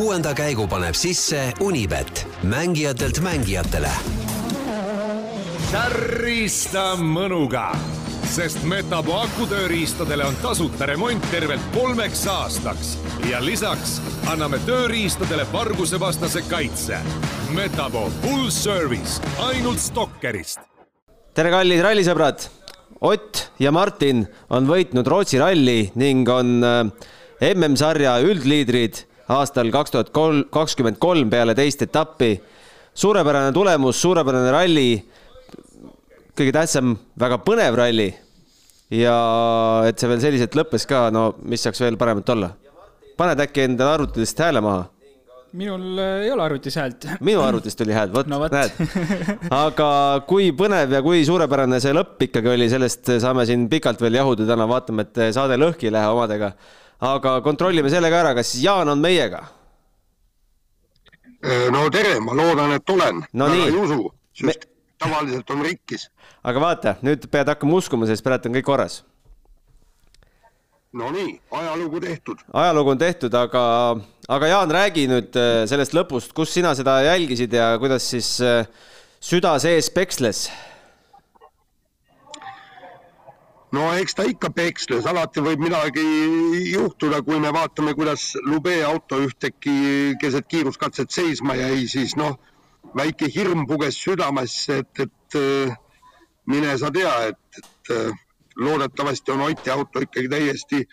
kuuenda käigu paneb sisse Unibet, mängijatelt mängijatele. tärista mõnuga, sest Metapo akutööriistadele on tasuta remont tervelt kolmeks aastaks ja lisaks anname tööriistadele vargusevastase kaitse. Metapo full service ainult Stalkerist tere, kallid rallisõbrad! Ott ja Martin on võitnud Rootsi ralli ning on äh, MM-sarja üldliidrid aastal kaks tuhat kolm, kakskümmend kolm peale teist etappi. suurepärane tulemus, suurepärane ralli. kõige tähtsam, väga põnev ralli. ja et see veel selliselt lõppes ka, no mis saaks veel paremat olla? paned äkki endale arvutitest hääle maha minul äh, ei ole arvutis häält. minu arvutis tuli hääl, vot no,, näed. aga kui põnev ja kui suurepärane see lõpp ikkagi oli, sellest saame siin pikalt veel jahuda täna, vaatame, et saade lõhki ei lähe omadega. Aga kontrollime selle ka ära, kas Jaan on meiega? Äh, no tere, ma loodan, et olen no. väga ei usu, sest Me... tavaliselt on rikkis. aga vaata, nüüd pead hakkama uskuma, sest praegu on kõik korras Nonii, ajalugu tehtud. ajalugu on tehtud, aga, aga Jaan, räägi nüüd äh, sellest lõpust, kus sina seda jälgisid ja kuidas siis äh, süda sees peksles? No eks ta ikka peksles, alati võib midagi juhtuda, kui me vaatame, kuidas Lube auto ühtäkki keset kiiruskatset seisma jäi, siis noh, väike hirm puges südamesse, et, et äh, mine sa tea, et, et loodetavasti on Oti auto ikkagi täiesti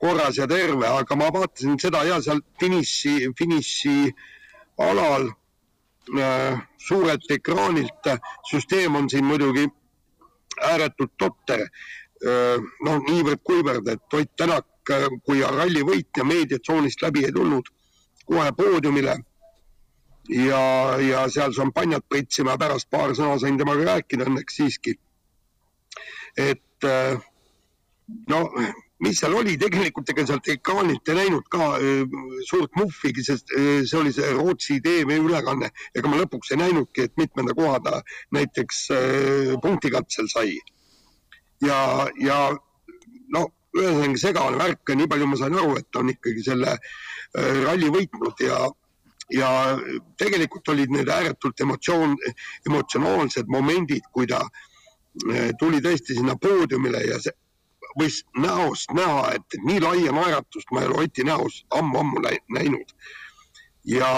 korras ja terve, aga ma vaatasin seda ja seal finiši, finiši alal äh, suurelt ekraanilt, süsteem on siin muidugi ääretult totter äh,. Noh, niivõrd-kuivõrd, et Ott Tänak äh, kui ralli võitja meediatsoonist läbi ei tulnud, kohe poodiumile ja, ja seal šampanjat pritsima, pärast paar sõna sain temaga rääkida õnneks siiski. et et no mis seal oli, tegelikult ega sealt ekraanilt ei näinud ka äh, suurt muhvigi, sest äh, see oli see Rootsi TV ülekanne. ega ma lõpuks ei näinudki, et mitmenda koha ta näiteks äh, punktikatsel sai. Ja, ja no ühesõnaga segane värk, nii palju ma sain aru, et ta on ikkagi selle ralli võitnud ja, ja tegelikult olid need ääretult emotsioon, emotsionaalsed momendid, kui ta äh, tuli tõesti sinna poodiumile ja see võis näost näha, et nii laia naeratust ma ei ole Oti näos ammu-ammu näinud. ja,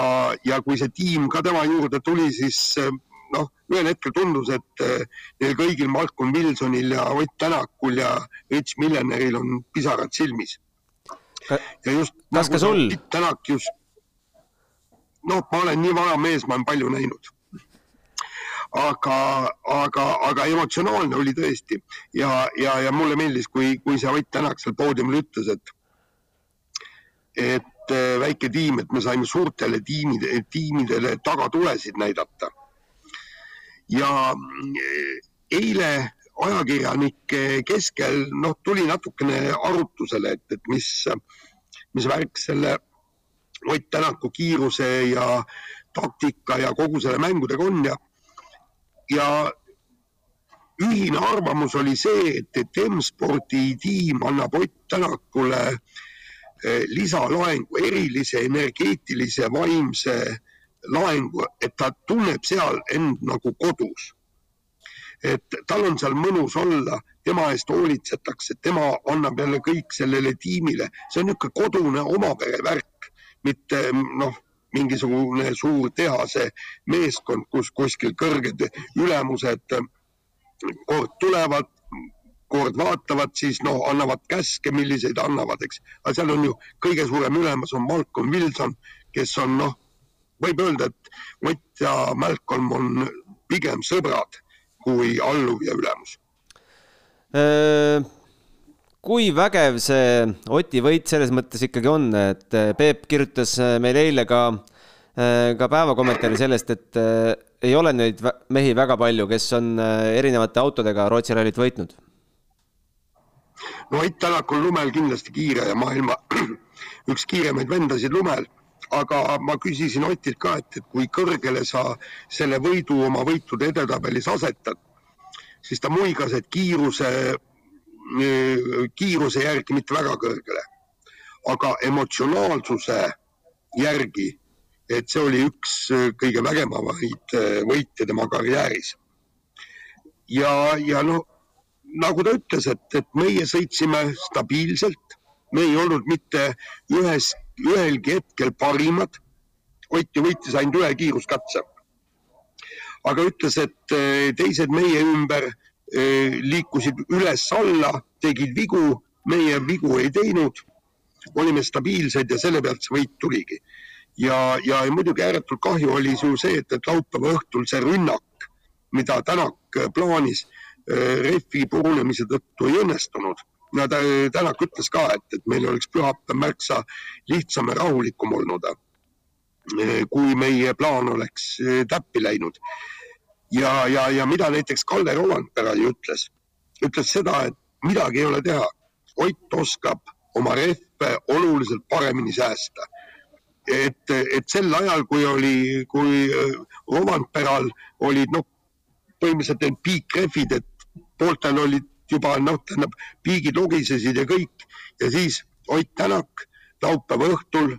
ja kui see tiim ka tema juurde tuli, siis eh, noh, ühel hetkel tundus, et eh, neil kõigil, Malcolm Wilsonil ja Ott Tänakul ja Rich Milleneril on pisarad silmis. ja just. kas ka sul? Tänak just, noh, ma olen nii vana mees, ma olen palju näinud aga, aga, aga emotsionaalne oli tõesti ja, ja, ja mulle meeldis, kui, kui see Ott Tänak seal poodiumil ütles, et, et äh, väike tiim, et me saime suurtele tiimide, tiimidele tagatulesid näidata. Ja äh, eile ajakirjanike keskel noh, tuli natukene arutusele, et, et mis, mis värk selle Ott Tänaku kiiruse ja taktika ja kogu selle mängudega on ja ja ühine arvamus oli see, et, et M-spordi tiim annab Ott Tänakule eh, lisalaengu, erilise energeetilise vaimse laengu, et ta tunneb seal end nagu kodus. et tal on seal mõnus olla, tema eest hoolitsetakse, tema annab jälle kõik sellele tiimile, see on niisugune kodune omapere värk, mitte noh mingisugune suur tehase meeskond, kus kuskil kõrged ülemused kord tulevad, kord vaatavad, siis noh, annavad käske, milliseid annavad, eks. aga seal on ju kõige suurem ülemus on Malcolm Wilson, kes on noh, võib öelda, et Ott ja Malcolm on pigem sõbrad kui alluv ja ülemus äh kui vägev see Oti võit selles mõttes ikkagi on, et eh, Peep kirjutas eh, meile eile ka, eh, ka päevakommentaari sellest, et ei ole neid mehi väga palju, kes on erinevate autodega Rootsi rallit võitnud? no Ott Tänak on lumel kindlasti kiire ja maailma üks kiiremaid vendasid lumel, aga ma küsisin Otilt ka, et, et kui kõrgele sa selle võidu oma võitude edetabelis asetad, siis ta muigas, et kiiruse kiiruse järgi mitte väga kõrgele, aga emotsionaalsuse järgi, et see oli üks kõige vägevamaid võite tema karjääris. ja, ja no nagu ta ütles, et, et meie sõitsime stabiilselt, me ei olnud mitte ühes, ühelgi hetkel parimad. Ott ju võitis ainult ühe kiiruskatse. aga ütles, et eh, teised meie ümber eh, liikusid üles-alla, tegid vigu, meie vigu ei teinud. olime stabiilsed ja selle pealt see võit tuligi. ja, ja muidugi ääretult kahju oli ju see, et, et laupäeva õhtul see rünnak, mida Tänak plaanis Äh, rehvi purunemise tõttu ei õnnestunud. Ja ta, Tänak ütles ka, et, et meil oleks pühapäev märksa lihtsam ja rahulikum olnud, äh, kui meie plaan oleks äh, täppi läinud. ja, ja, ja mida näiteks Kalle Roandpera ju ütles, ütles seda, et midagi ei ole teha. Ott oskab oma rehve oluliselt paremini säästa et, et sel ajal, kui oli, kui Romandperal olid noh, põhimõtteliselt need piikrehvid, et pooltel olid juba noh, tähendab piigid logisesid ja kõik. Ja siis Ott Tänak laupäeva õhtul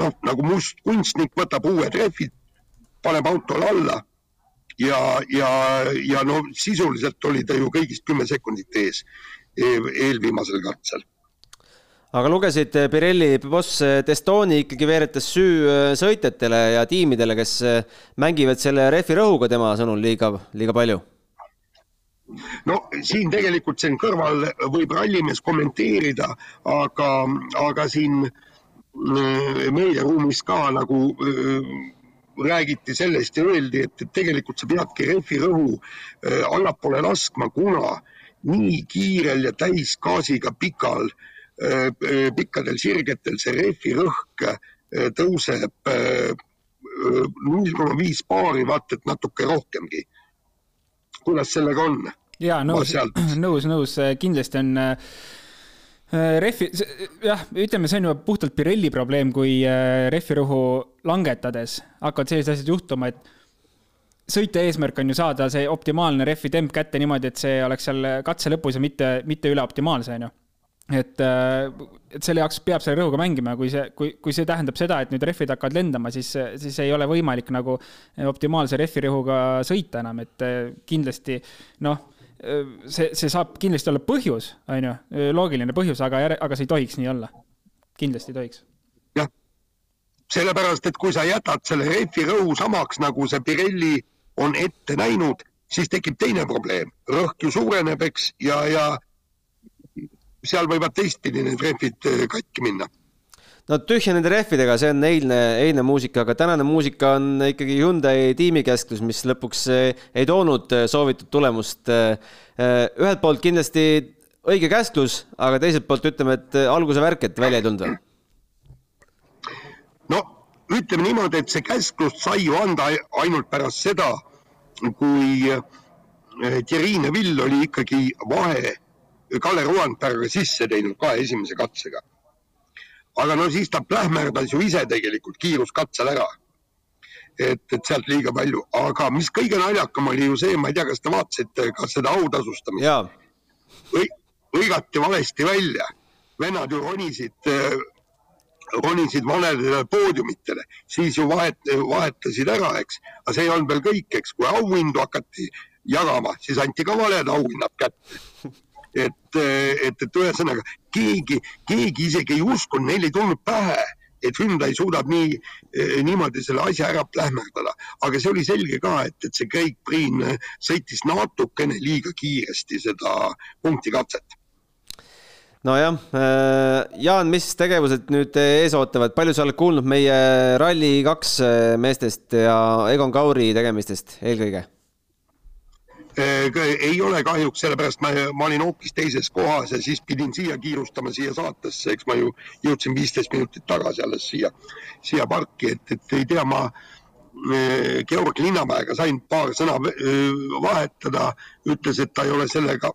noh, nagu must kunstnik võtab uued rehvid, paneb autole alla. Ja, ja, ja no sisuliselt oli ta ju kõigist kümme sekundit ees eelviimasel katsel. Aga lugesid, Pirelli boss Testoni ikkagi veeretas süü äh, sõitjatele ja tiimidele, kes äh, mängivad selle rehvi rõhuga tema sõnul liiga, liiga palju no siin tegelikult siin kõrval võib rallimees kommenteerida, aga, aga siin äh, meediaruumis ka nagu äh, räägiti sellest ja öeldi, et, tegelikult sa peadki rehvi rõhu äh, allapoole laskma, kuna nii kiirel ja täisgaasiga pikal, pikkadel sirgetel see rehvi rõhk tõuseb null koma viis baari, vaata et natuke rohkemgi kuidas sellega on? ja nõus, nõus, nõus, kindlasti on äh, äh Refi, jah, ütleme, see on juba puhtalt Pirelli probleem, kui äh, rehvirõhu langetades hakkavad sellised asjad juhtuma, et sõitja eesmärk on ju saada see optimaalne rehvi temp kätte niimoodi, et see oleks seal katse lõpus ja mitte, mitte üle optimaalse, on ju et, äh, et selle jaoks peab selle rõhuga mängima ja kui see, kui, kui see tähendab seda, et nüüd rehvid hakkavad lendama, siis, siis ei ole võimalik nagu optimaalse rehvi rõhuga sõita enam, et äh, kindlasti noh, see, see saab kindlasti olla põhjus, on ju, loogiline põhjus, aga, aga see ei tohiks nii olla. kindlasti ei tohiks. jah, sellepärast, et kui sa jätad selle rehvi rõhu samaks, nagu see Pirelli on ette näinud, siis tekib teine probleem, rõhk ju suureneb, eks, ja, ja seal võivad teistpidi need rehvid äh, katki minna no tühja nende rehvidega, see on eilne, eilne muusika, aga tänane muusika on ikkagi Hyundai tiimikäsklus, mis lõpuks äh, ei toonud äh, soovitud tulemust. ühelt poolt kindlasti õige käsklus, aga teiselt poolt ütleme, et alguse värk, et välja ei tulnud või? no ütleme niimoodi, et see käsklus sai ju anda ainult pärast seda, kui Thierry Neville oli ikkagi vahe Kalle Rovanperga sisse teinud kahe esimese katsega. aga no siis ta plähmerdas ju ise tegelikult kiiruskatsel ära. et, et sealt liiga palju, aga mis kõige naljakam oli ju see, ma ei tea, kas te vaatasite ka seda autasustamist. hõigati valesti välja, vennad ju ronisid äh, ronisid valedele poodiumitele, siis ju vahet, vahetasid ära, eks. aga see ei olnud veel kõik, eks, kui auhindu hakati jagama, siis anti ka valed auhinnad kätte et, et, et ühesõnaga keegi, keegi isegi ei uskunud, neil ei tulnud pähe, et Hyundai suudab nii, niimoodi selle asja ära plähmerdada. aga see oli selge ka, et, et see Craig Priin sõitis natukene liiga kiiresti seda punktikatset nojah, Jaan, mis tegevused nüüd ees ootavad, palju sa oled kuulnud meie Rally2 meestest ja Egon Kauri tegemistest eelkõige? Äh, ei ole kahjuks, sellepärast ma, ma olin hoopis teises kohas ja siis pidin siia kiirustama siia saatesse, eks ma ju jõudsin viisteist minutit tagasi alles siia, siia parki, et, et ei tea, ma äh, Georg Linnamäega sain paar sõna äh, vahetada, ütles, et ta ei ole sellega,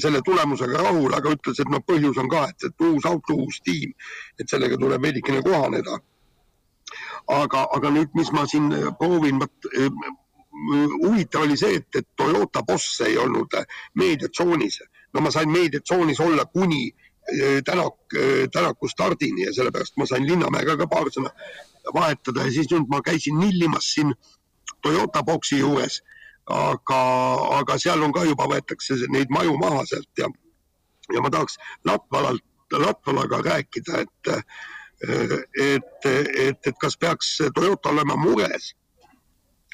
selle tulemusega rahul, aga ütles, et noh, põhjus on ka, et, et uus auto, uus tiim, et sellega tuleb veidikene kohaneda. aga, aga nüüd, mis ma siin proovin, vot huvitav oli see, et, et Toyota boss ei olnud meediatsoonis. no ma sain meediatsoonis olla kuni eh, Tänak, Tänaku stardini ja sellepärast ma sain Linnamäega ka paar sõna vahetada ja siis nüüd ma käisin nillimas siin Toyota boksi juures. aga, aga seal on ka juba võetakse neid maju maha sealt ja, ja ma tahaks Latvalalt, Latvalaga rääkida, et, et, et, et kas peaks Toyota olema mures,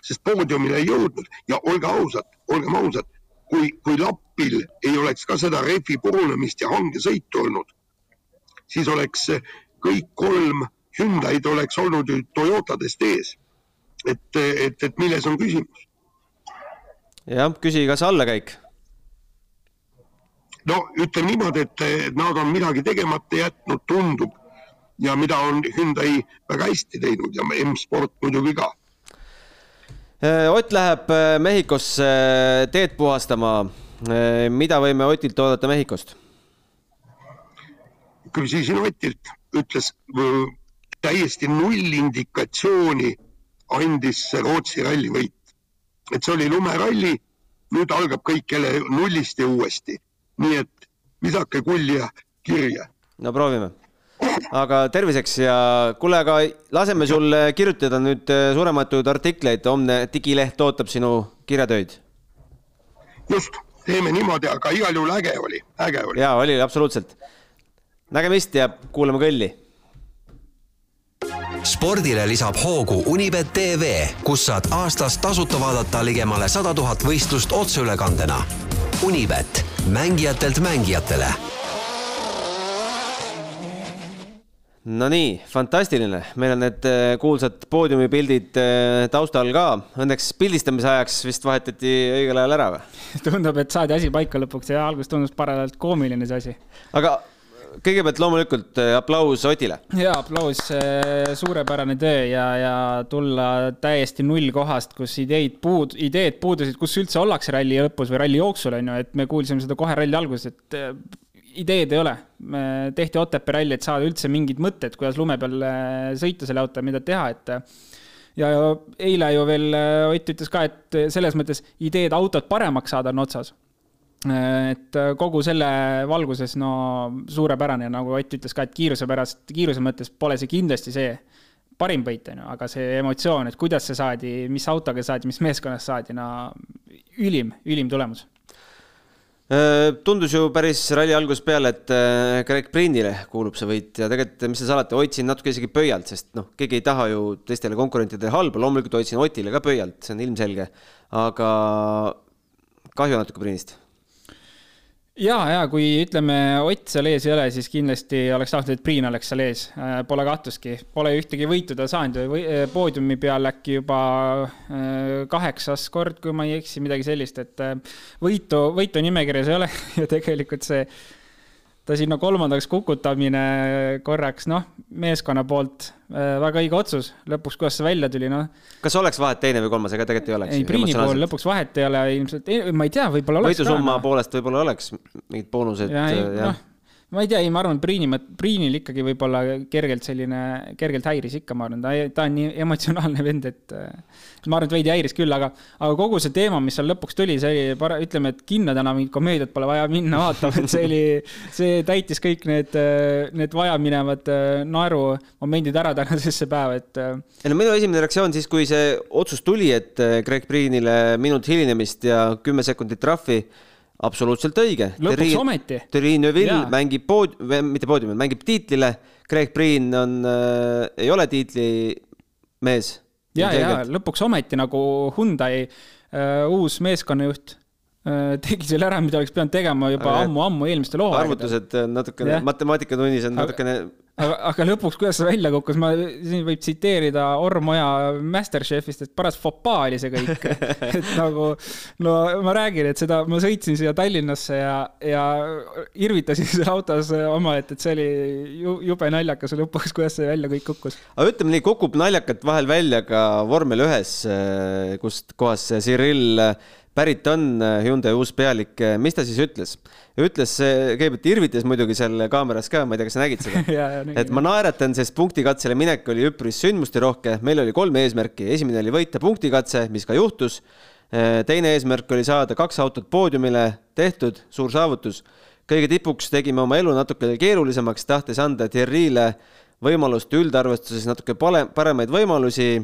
sest poodiumile ei jõudnud ja olge ausad, olgem ausad, kui, kui Lappil ei oleks ka seda rehvi purunemist ja hangesõitu olnud, siis oleks kõik kolm Hyundai'd oleks olnud ju Toyotadest ees. et, et, et milles on küsimus? jah, küsi, kas allakäik? no ütleme niimoodi, et nad on midagi tegemata jätnud, tundub ja mida on Hyundai väga hästi teinud ja M-sport muidugi ka Ott läheb äh, Mehhikosse äh, teed puhastama. mida võime Otilt oodata Mehhikost? küsisin Otilt, ütles täiesti null indikatsiooni andis Rootsi ralli võit. et see oli lumeralli, nüüd algab kõik jälle nullist ja uuesti. nii et visake kulja kirja. no proovime aga terviseks ja kuule, aga laseme sul kirjutada nüüd äh, suurematuid artikleid, homne digileht ootab sinu kirjatöid. just, teeme niimoodi, aga igal juhul äge oli, äge oli. ja oli absoluutselt. nägemist ja kuulame kõlli. spordile lisab hoogu Unibet tv, kus saad aastas tasuta vaadata ligemale sada tuhat võistlust otseülekandena. Unibet, mängijatelt mängijatele Nonii, fantastiline, meil on need äh, kuulsad poodiumipildid äh, taustal ka. Õnneks pildistamise ajaks vist vahetati õigel ajal ära või? tundub, et saadi asi paika lõpuks ja alguses tundus parajalt koomiline see asi. aga kõigepealt loomulikult äh, aplaus Otile. ja aplaus, suurepärane töö ja, ja tulla täiesti nullkohast, kus ideid puud-, ideed puudusid, kus üldse ollakse ralli lõpus või ralli jooksul on ju, et me kuulsime seda kohe ralli alguses, et ideed ei ole. tehti Otepää ralli, et saada üldse mingid mõtted, kuidas lume peal äh, sõita selle autoga, mida teha, et äh, ja eile ju veel äh, Ott ütles ka, et selles mõttes ideed autot paremaks saada on otsas. et kogu selle valguses, no suurepärane, nagu Ott ütles ka, et kiiruse pärast, kiiruse mõttes pole see kindlasti see parim võit, on ju, aga see emotsioon, et kuidas see saadi, mis autoga saadi, mis meeskonnas saadi, no ülim, ülim tulemus tundus ju päris ralli algusest peale, et äh, Greg Priinile kuulub see võit ja tegelikult, mis seal salata, hoidsin natuke isegi pöialt, sest noh, keegi ei taha ju teistele konkurentidele halba, loomulikult hoidsin Otile ka pöialt, see on ilmselge, aga kahju natuke Priinist ja, ja kui ütleme, Ott seal ees ei ole, siis kindlasti oleks tahtnud, et Priin oleks seal ees, äh, pole kahtlustki. Pole ühtegi võitu ta saanud. Või äh, poodiumi peal äkki juba äh, kaheksas kord, kui ma ei eksi, midagi sellist, et võitu, võitu nimekirjas ei ole. Ja tegelikult see ta sinna kolmandaks kukutamine korraks, noh, meeskonna poolt äh, väga õige otsus, lõpuks, kuidas see välja tuli, noh. kas oleks vahet teine või kolmas, ega tegelikult ei oleks? ei, Priini pool lõpuks vahet ei ole ilmselt, ma ei tea, võib-olla oleks. võidusumma no. poolest võib-olla oleks mingid boonused. ja. noh ma ei tea, ei, ma arvan, Priini, Priinil ikkagi võib-olla kergelt selline, kergelt häiris ikka, ma arvan, ta, ta on nii emotsionaalne vend, et ma arvan, et veidi häiris küll, aga, aga kogu see teema, mis seal lõpuks tuli, see oli, ütleme, et kinno täna mingit komöödiat pole vaja minna vaatama, et see oli, see täitis kõik need, need vajaminevad naerumomendid ära tänasesse päeva, et. ei no minu esimene reaktsioon siis, kui see otsus tuli, et Greg Priinile minut hilinemist ja kümme sekundit trahvi absoluutselt õige. lõpuks ometi. Terri Neuville mängib pood-, mitte poodiumil, mängib tiitlile. Craig Priin on äh,, ei ole tiitlimees. ja, ja lõpuks ometi nagu Hyundai äh, uus meeskonnajuht tegi selle ära, mida oleks pidanud tegema juba ammu-ammu eelmistel hooaegadel. arvutused äh, natukene, matemaatikatunnis on natukene aga, aga lõpuks, kuidas see välja kukkus, ma, siin võib tsiteerida Orm Oja Masterchefist, et paras fopaa oli see kõik et nagu, no ma räägin, et seda, ma sõitsin siia Tallinnasse ja, ja irvitasin seal autos omaette, et see oli ju, jube naljakas lõpuks, kuidas see välja kõik kukkus. aga ütleme nii, kukub naljakalt vahel välja ka vormel ühes, kust kohast see Cyril pärit on äh, Hyundai uus pealik, äh, mis ta siis ütles? ütles, kõigepealt irvitas muidugi seal kaameras ka, ma ei tea, kas sa nägid seda et ma naeratan, sest punktikatsele minek oli üpris sündmusterohke, meil oli kolm eesmärki, esimene oli võita punktikatse, mis ka juhtus. Äh, teine eesmärk oli saada kaks autot poodiumile, tehtud, suur saavutus. kõige tipuks tegime oma elu natukene keerulisemaks, tahtes anda Thierry'le võimalust üldarvestuses natuke pale, paremaid võimalusi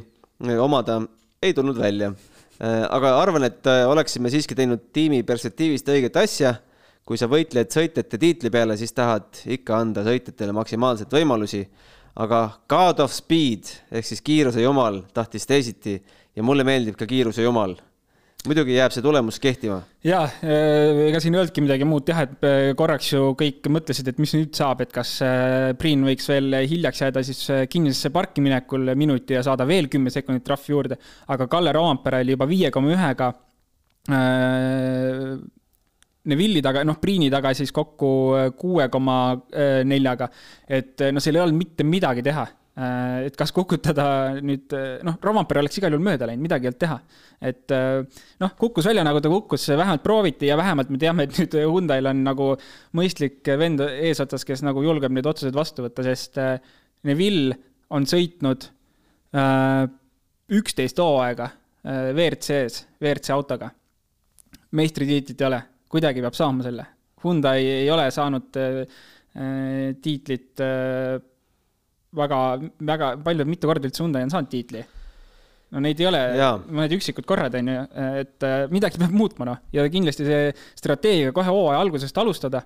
omada, ei tulnud välja. Aga arvan, et oleksime siiski teinud tiimi perspektiivist õiget asja. kui sa võitled sõitjate tiitli peale, siis tahad ikka anda sõitjatele maksimaalselt võimalusi. aga God of Speed ehk siis kiiruse jumal tahtis teisiti ja mulle meeldib ka kiiruse jumal muidugi jääb see tulemus kehtima. ja, äh, ega siin ei olnudki midagi muud teha, et äh, korraks ju kõik mõtlesid, et mis nüüd saab, et kas äh, Priin võiks veel hiljaks jääda siis kinnisesse parki minekul minuti ja saada veel kümme sekundit trahvi juurde. aga Kalle Roompere oli juba viie koma ühega. Neville'i taga, noh, Priini taga siis kokku kuue koma neljaga. et noh, seal ei olnud mitte midagi teha et kas kukutada nüüd, äh, noh, Rovampere oleks igal juhul mööda läinud, midagi ei olnud teha. et äh, noh, kukkus välja nagu ta kukkus, vähemalt prooviti ja vähemalt me teame, et nüüd Hyundai'l on nagu mõistlik vend eesotsas, kes nagu julgeb neid otsuseid vastu võtta, sest Neville on sõitnud üksteist hooaega WRC-s, WRC autoga. meistritiitlit ei ole, kuidagi peab saama selle. Hyundai ei ole saanud tiitlit väga, väga palju, mitu korda üldse Hyundai on saanud tiitli. no neid ei ole, mõned üksikud korrad, on ju, et äh, midagi peab muutma, noh, ja kindlasti see strateegia kohe hooaja algusest alustada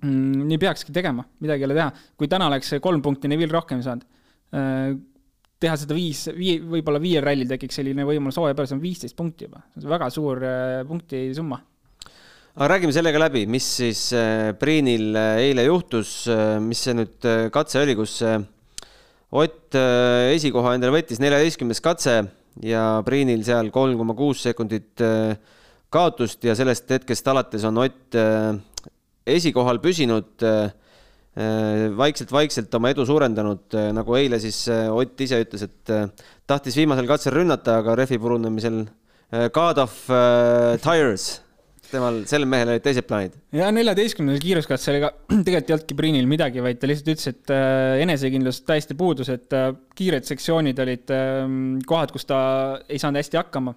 mm,, nii peakski tegema, midagi ei ole teha. kui täna oleks kolm punkti Neville rohkem saanud, äh, teha seda viis, vii-, võib-olla viiel rallil tekiks selline võimalus hooaja peale, see on viisteist punkti juba, see on väga suur äh, punkti summa aga räägime sellega läbi, mis siis Priinil eile juhtus, mis see nüüd katse oli, kus Ott äh, esikoha endale võttis, neljateistkümnes katse ja Priinil seal kolm koma kuus sekundit äh, kaotust ja sellest hetkest alates on Ott äh, esikohal püsinud, vaikselt-vaikselt oma edu suurendanud, nagu eile siis Ott ise ütles, et tahtis viimasel katsel rünnata, aga rehvi purunemisel God of tires temal, sellel mehel olid teised plaanid. ja neljateistkümnendal kiiruskatsel ega tegelikult ei olnudki Priinil midagi, vaid ta lihtsalt ütles, et äh, enesekindlus täiesti puudus, et äh, kiired sektsioonid olid äh, kohad, kus ta ei saanud hästi hakkama.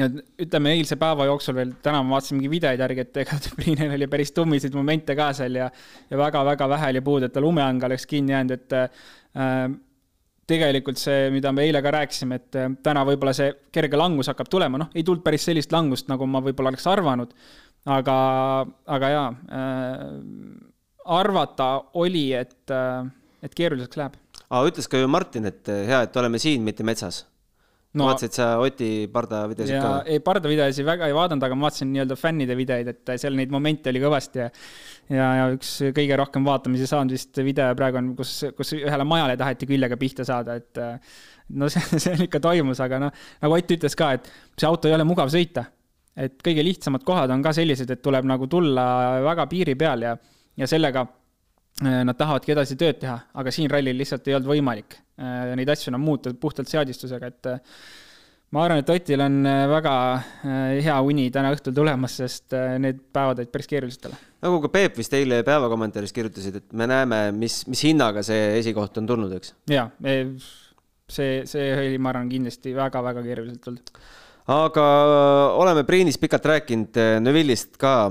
ja ütleme, eilse päeva jooksul veel, täna ma vaatasin mingi videoid järgi, et ega Priinil oli päris tummiseid momente ka seal ja ja väga-väga vähe oli puudu, et ta lumeanga oleks kinni jäänud, et äh, tegelikult see, mida me eile ka rääkisime, et äh, täna võib-olla see kerge langus hakkab tulema, noh, ei tulnud päris sellist langust, nagu ma võib-olla oleks arvanud, aga, aga jaa äh,, arvata oli, et äh,, et keeruliseks läheb. aa, ütles ka ju Martin, et äh, hea, et oleme siin, mitte metsas no,. vaatasid sa Oti Parda videosid ka? ei, Parda videosid väga ei vaadanud, aga ma vaatasin nii-öelda fännide videoid, et seal neid momente oli kõvasti ja ja, ja üks kõige rohkem vaatamisi saanud vist video praegu on, kus, kus ühele majale taheti küljega pihta saada, et no see, see ikka toimus, aga noh, nagu Ott ütles ka, et see auto ei ole mugav sõita. et kõige lihtsamad kohad on ka sellised, et tuleb nagu tulla väga piiri peal ja, ja sellega nad tahavadki edasi tööd teha, aga siin rallil lihtsalt ei olnud võimalik äh, neid asju enam muuta puhtalt seadistusega, et ma arvan, et Otil on äh, väga äh, hea uni täna õhtul tulemas, sest äh, need päevad olid päris keerulised talle. nagu ka Peep vist eile päeva kommentaaris kirjutasid, et me näeme, mis, mis hinnaga see esikoht on tulnud, eks? jaa, see, see oli, ma arvan, kindlasti väga-väga keeruliselt tulnud aga oleme Priinis pikalt rääkinud Neville'ist ka.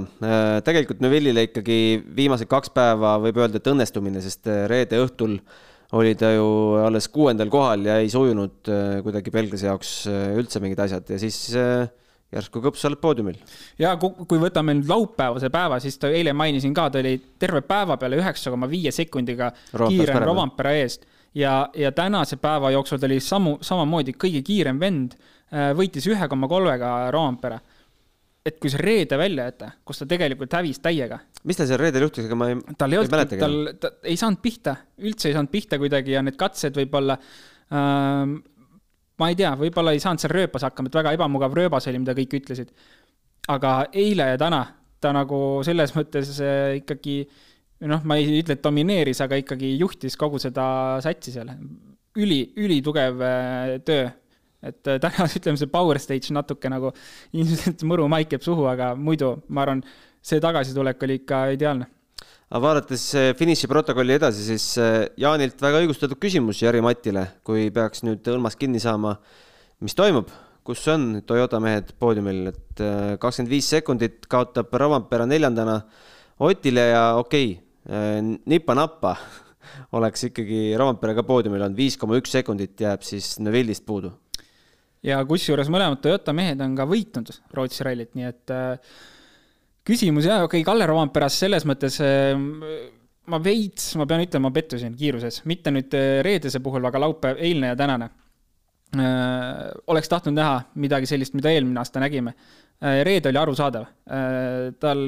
tegelikult Neville'ile ikkagi viimased kaks päeva võib öelda, et õnnestumine, sest reede õhtul äh, oli ta ju alles kuuendal kohal ja ei sujunud äh, kuidagi belglase jaoks äh, üldse mingid asjad ja siis äh, järsku kõps oled poodiumil. ja kui võtame nüüd laupäevase päeva, siis ta eile mainisin ka, ta oli terve päeva peale üheksa koma viie sekundiga kiirem Rovampere eest ja, ja tänase päeva jooksul ta oli samu, samamoodi kõige kiirem vend, võitis ühe koma kolmega Rovampere et kui see reede välja jätta, kus ta tegelikult hävis täiega. mis tal seal reedel juhtus, ega ma ei, tal ei olnud, tal, ta ei saanud pihta, üldse ei saanud pihta kuidagi ja need katsed võib-olla ähm,, ma ei tea, võib-olla ei saanud seal rööpas hakkama, et väga ebamugav rööbas oli, mida kõik ütlesid. aga eile ja täna ta nagu selles mõttes äh, ikkagi noh, ma ei ütle, et domineeris, aga ikkagi juhtis kogu seda satsi seal. üli, ülitugev äh, töö et äh, täna ütleme, see power stage natuke nagu ilmselt mõru maik jääb suhu, aga muidu ma arvan, see tagasitulek oli ikka ideaalne. aga vaadates äh, finiši protokolli edasi, siis äh, Jaanilt väga õigustatud küsimus Jari Matile, kui peaks nüüd õlmast kinni saama, mis toimub, kus on Toyota mehed poodiumil, et kakskümmend viis sekundit kaotab Rovanpera neljandana Otile ja okei okay,, nipa-nappa oleks ikkagi Rompere ka poodiumil olnud, viis koma üks sekundit jääb siis Neville'ist puudu. Ja kusjuures mõlemad Toyota mehed on ka võitnud Rootsi rallit, nii et äh, küsimus jah, okei okay,, Kalle Romperas selles mõttes äh, ma veits, ma pean ütlema, pettusin kiiruses, mitte nüüd äh, reedese puhul, aga laupäev, eilne ja tänane äh,. oleks tahtnud näha midagi sellist, mida eelmine aasta nägime äh,. reede oli arusaadav äh,, tal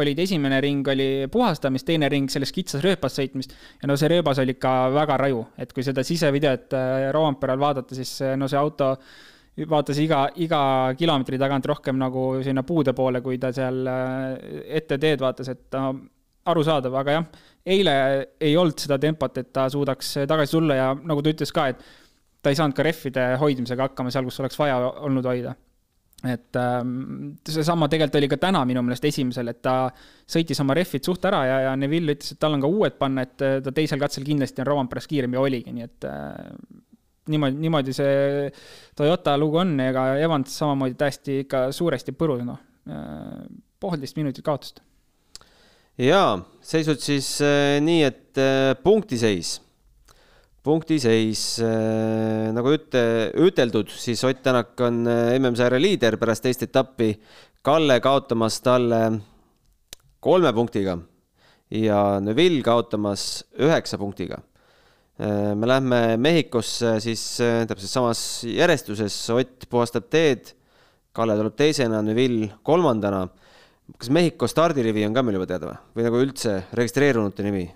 olid esimene ring oli puhastamist, teine ring selles kitsas rööpas sõitmist. Ja no see rööbas oli ikka väga raju, et kui seda sisevideot äh, Roomperal vaadata, siis äh, no see auto vaatas iga, iga kilomeetri tagant rohkem nagu sinna puude poole, kui ta seal äh, ette teed vaatas, et no, arusaadav, aga jah, eile ei olnud seda tempot, et ta suudaks tagasi tulla ja nagu ta ütles ka, et ta ei saanud ka rehvide hoidmisega hakkama seal, kus oleks vaja olnud hoida et ähm, seesama tegelikult oli ka täna minu meelest esimesel, et ta sõitis oma rehvid suht ära ja, ja Neville ütles, et tal on ka uued panna, et äh, ta teisel katsel kindlasti on Rovanperas kiirem ja oligi, nii et äh, niimoodi, niimoodi see Toyota lugu on, ega Evans samamoodi täiesti ikka suuresti põrus, noh äh,, poolteist minutit kaotust. jaa, seisud siis nii, et punktiseis punktiseis äh,, nagu üte, üteldud, siis Ott Tänak on äh, MM-sarja liider pärast teist etappi. Kalle kaotamas talle kolme punktiga ja Neville kaotamas üheksa punktiga äh,. me lähme Mehhikosse siis täpselt samas järjestuses, Ott puhastab teed, Kalle tuleb teisena, Neville kolmandana. kas Mehhiko stardirivi on ka meil juba teada või, või nagu üldse registreerunute nimi?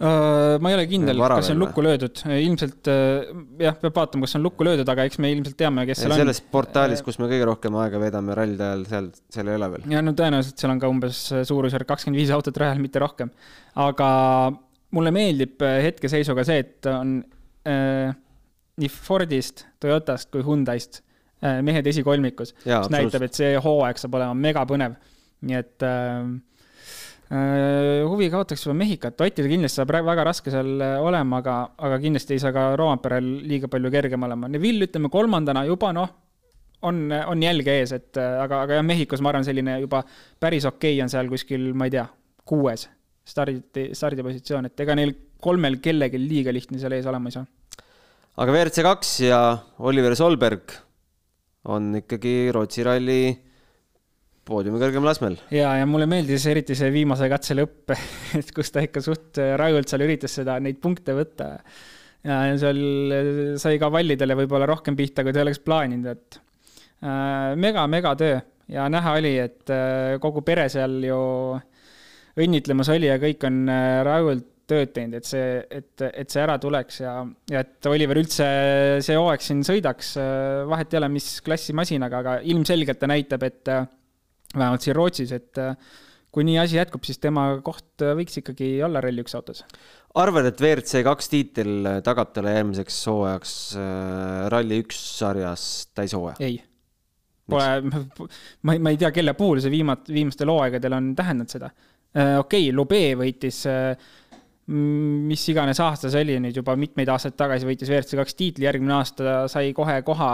Äh, ma ei ole kindel, kas see on lukku löödud, ilmselt äh, jah, peab vaatama, kas on lukku löödud, aga eks me ilmselt teame, kes seal on. selles portaalis, kus me kõige rohkem aega veedame rallide ajal, seal, seal ei ole veel. ja no tõenäoliselt seal on ka umbes suurusjärk kakskümmend viis autot rajal, mitte rohkem. aga mulle meeldib äh, hetkeseisuga see, et on äh, nii Fordist, Toyotast kui Hyundai'st äh, mehed esikolmikus, mis näitab, et see hooaeg saab olema megapõnev. nii et äh, Äh, huvi kaotaks juba Mehhikat, Otil kindlasti saab väga raske seal äh, olema, aga, aga kindlasti ei saa ka Roomaperel liiga palju kergem olema. Neville, ütleme kolmandana juba noh, on, on jälge ees, et äh, aga, aga jah, Mehhikos ma arvan, selline juba päris okei okay on seal kuskil, ma ei tea, kuues stardi, stardipositsioon, et ega neil kolmel kellelgi liiga lihtne seal ees olema ei saa. aga WRC kaks ja Oliver Solberg on ikkagi Rootsi ralli poodiumi kõrgemal astmel. ja, ja mulle meeldis eriti see viimase katse lõpp, et kus ta ikka suht rajult seal üritas seda, neid punkte võtta. ja seal sai ka vallidele võib-olla rohkem pihta, kui ta oleks plaaninud, et äh, mega, mega töö ja näha oli, et äh, kogu pere seal ju õnnitlemas oli ja kõik on äh, rajult tööd teinud, et see, et, et see ära tuleks ja, ja et Oliver üldse see hooaeg siin sõidaks, äh, vahet ei ole, mis klassi masinaga, aga ilmselgelt ta näitab, et äh, vähemalt siin Rootsis, et äh, kui nii asi jätkub, siis tema koht äh, võiks ikkagi olla Rally1 autos. arvad, et WRC kaks tiitel tagab talle järgmiseks hooajaks äh, Rally1 sarjas täishooaja? ei. Pole, ma ei, ma ei tea, kelle puhul see viimat-, viimastel hooaegadel on tähendanud seda. okei okay,, Lube võitis mis iganes aasta see oli nüüd juba mitmeid aastaid tagasi, võitis WRC kaks tiitli, järgmine aasta sai kohe koha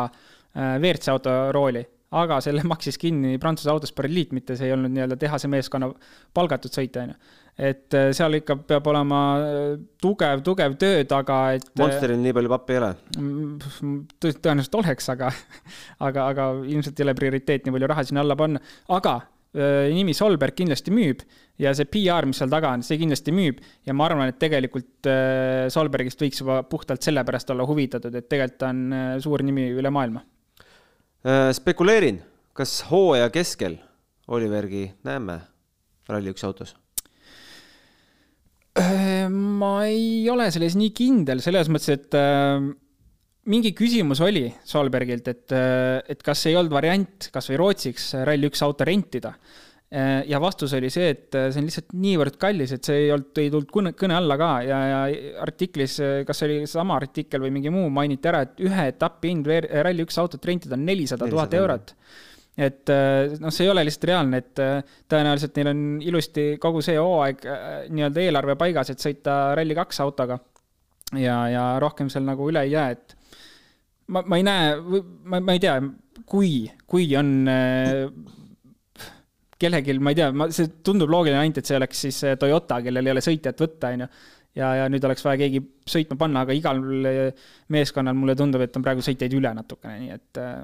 WRC auto rooli aga selle maksis kinni Prantsuse Autosport Liit, mitte see ei olnud nii-öelda tehase meeskonna palgatud sõitja, on ju. et äh, seal ikka peab olema äh, tugev, tugev töö taga, et. Äh, Monsteril nii palju pappi ei ole? Mm, tõenäoliselt oleks, aga, aga, aga ilmselt ei ole prioriteet nii palju raha sinna alla panna, aga nimi Solberg kindlasti müüb ja see PR, mis seal taga on, see kindlasti müüb ja ma arvan, et tegelikult Solbergist võiks juba puhtalt sellepärast olla huvitatud, et tegelikult ta on suur nimi üle maailma spekuleerin, kas hooaja keskel Olivergi näeme Rally1 autos? Äh, ma ei ole selles nii kindel, selles mõttes, et äh, mingi küsimus oli Solbergilt, et, äh, et kas ei olnud variant kas või Rootsiks Rally1 auto rentida Äh, ja vastus oli see, et äh, see on lihtsalt niivõrd kallis, et see ei olnud, ei tulnud kõne, kõne alla ka ja, ja artiklis, äh, kas see oli sama artikkel või mingi muu, mainiti ära, et ühe etapi hind Rally1 autot rentida on nelisada tuhat eurot. et noh, see ei ole lihtsalt reaalne, et tõenäoliselt neil on ilusti kogu see hooaeg nii-öelda eelarve paigas, et sõita Rally2 autoga. ja, ja rohkem seal nagu üle ei jää, et ma, ma ei näe, ma, ma ei tea, kui, kui on kellelgi, ma ei tea, ma, see tundub loogiline ainult, et see oleks siis äh, Toyota, kellel ei ole sõitjat võtta, on ju. ja, ja nüüd oleks vaja keegi sõitma panna, aga igal meeskonnal mulle tundub, et on praegu sõitjaid üle natukene, nii et äh,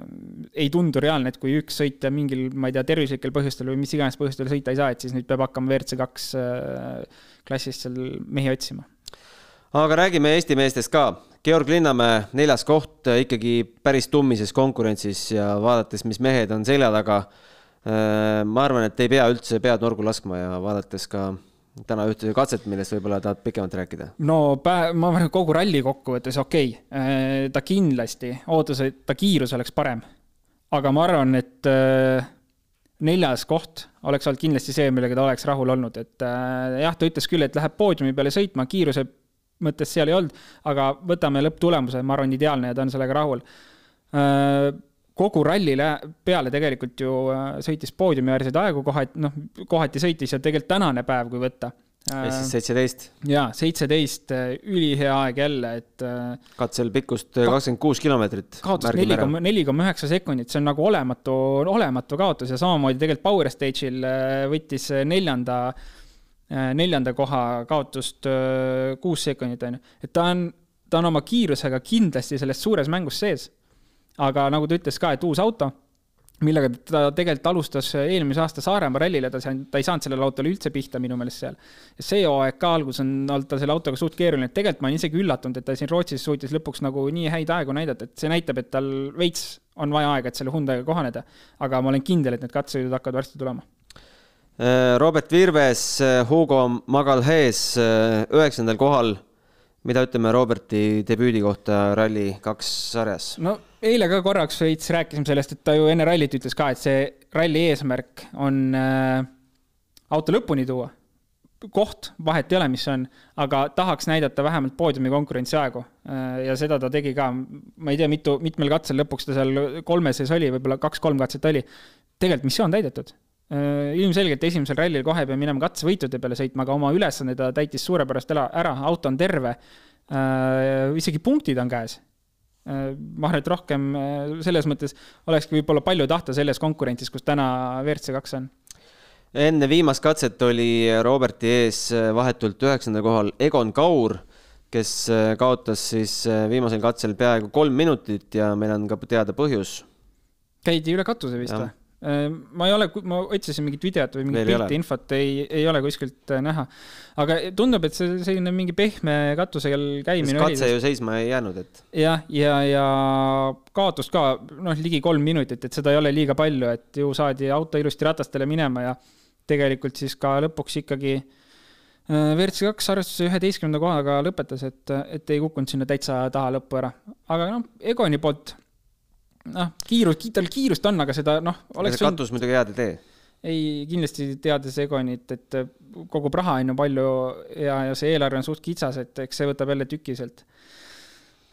ei tundu reaalne, et kui üks sõitja mingil, ma ei tea, tervislikel põhjustel või mis iganes põhjustel sõita ei saa, et siis nüüd peab hakkama WRC kaks äh, klassist seal mehi otsima. aga räägime Eesti meestest ka. Georg Linnamäe neljas koht ikkagi päris tummises konkurentsis ja vaadates, mis mehed on selja taga ma arvan, et ei pea üldse pead nurgu laskma ja vaadates ka täna ühte katset, millest võib-olla tahad pikemalt rääkida? no ma arvan, et kogu ralli kokkuvõttes okei okay., äh, ta kindlasti ootas, et ta kiirus oleks parem. aga ma arvan, et äh, neljas koht oleks olnud kindlasti see, millega ta oleks rahul olnud, et jah, ta ütles küll, et läheb poodiumi peale sõitma, kiiruse mõttes seal ei olnud, aga võtame lõpptulemuse, ma arvan, ideaalne ja ta on sellega rahul kogu rallile peale tegelikult ju äh, sõitis poodiumiäärseid aegu, kohati, noh, kohati sõitis ja tegelikult tänane päev, kui võtta. ehk siis seitseteist. jaa, seitseteist, äh, ülihea aeg jälle, et. Äh, katsel pikkust kakskümmend kuus kilomeetrit. kaotas neli koma, neli koma üheksa sekundit, see on nagu olematu, olematu kaotus ja samamoodi tegelikult Power Stage'il võttis neljanda, neljanda koha kaotust kuus sekundit, on ju. et ta on, ta on oma kiirusega kindlasti selles suures mängus sees aga nagu ta ütles ka, et uus auto, millega ta tegelikult alustas eelmise aasta Saaremaa rallile, ta sai, ta ei saanud sellele autole üldse pihta minu meelest seal. see hooaeg ka algus on olnud tal selle autoga suht keeruline, et tegelikult ma olen isegi üllatunud, et ta siin Rootsis suutis lõpuks nagu nii häid aegu näidata, et see näitab, et tal veits on vaja aega, et selle Hyundai'ga kohaneda. aga ma olen kindel, et need katsesõidud hakkavad varsti tulema. Äh, Robert Virves, äh, Hugo Magalhaes äh, üheksandal kohal. Mida ütleme Roberti debüüdi kohta Rally2 sarjas? no eile ka korraks veits rääkisime sellest, et ta ju enne rallit ütles ka, et see ralli eesmärk on äh, auto lõpuni tuua. koht, vahet ei ole, mis on, aga tahaks näidata vähemalt poodiumi konkurentsiaegu äh,. ja seda ta tegi ka, ma ei tea, mitu, mitmel katsel lõpuks ta seal kolme sees oli, võib-olla kaks-kolm katset oli. tegelikult missioon täidetud. Ilmselgelt esimesel rallil kohe ei pea minema katsevõitude peale sõitma, aga oma ülesanne ta täitis suurepärast ära, ära, auto on terve äh,. isegi punktid on käes Äh, ma arvan, et rohkem äh, selles mõttes olekski võib-olla palju tahta selles konkurentsis, kus täna WRC kaks on. enne viimast katset oli Roberti ees äh, vahetult üheksandal kohal Egon Kaur, kes kaotas siis viimasel katsel peaaegu kolm minutit ja meil on ka teada põhjus. käidi üle katuse vist või? Äh, ma ei ole, ma otsisin mingit videot või mingit pilti, infot ei, ei ole kuskilt äh, näha. aga tundub, et see selline mingi pehme katusel käimine oli. katse ju seisma ei jäänud, et. jah, ja, ja, ja kaotust ka noh, ligi kolm minutit, et seda ei ole liiga palju, et ju saadi auto ilusti ratastele minema ja tegelikult siis ka lõpuks ikkagi äh, WRC kaks arvestuse üheteistkümnenda kohaga lõpetas, et, et ei kukkunud sinna täitsa taha lõppu ära. aga noh, Egoni poolt noh, kiirus, tal kiirust on, aga seda noh. see katus võinud... muidugi head ei tee. ei, kindlasti teades Egonit, et kogub raha on ju palju ja, ja see eelarve on suht kitsas, et eks see võtab jälle tüki sealt.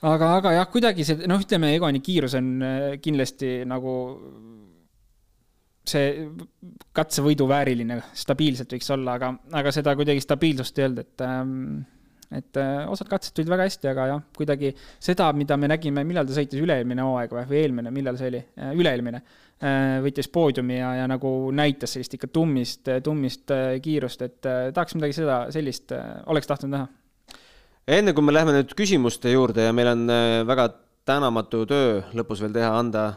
aga, aga jah, kuidagi see, noh, ütleme, Egoni kiirus on äh, kindlasti nagu see katsevõidu vääriline, stabiilselt võiks olla, aga, aga seda kuidagi stabiilsust ei olnud, et ähm, et äh, osad katsed tulid väga hästi, aga jah, kuidagi seda, mida me nägime, millal ta sõitis üle-eelmine hooaeg või, või eelmine, millal see oli, äh, üle-eelmine, äh, võttis poodiumi ja, ja nagu näitas sellist ikka tummist, tummist kiirust, et tahaks midagi seda, sellist, oleks tahtnud näha. enne kui me läheme nüüd küsimuste juurde ja meil on väga tänamatu töö lõpus veel teha, anda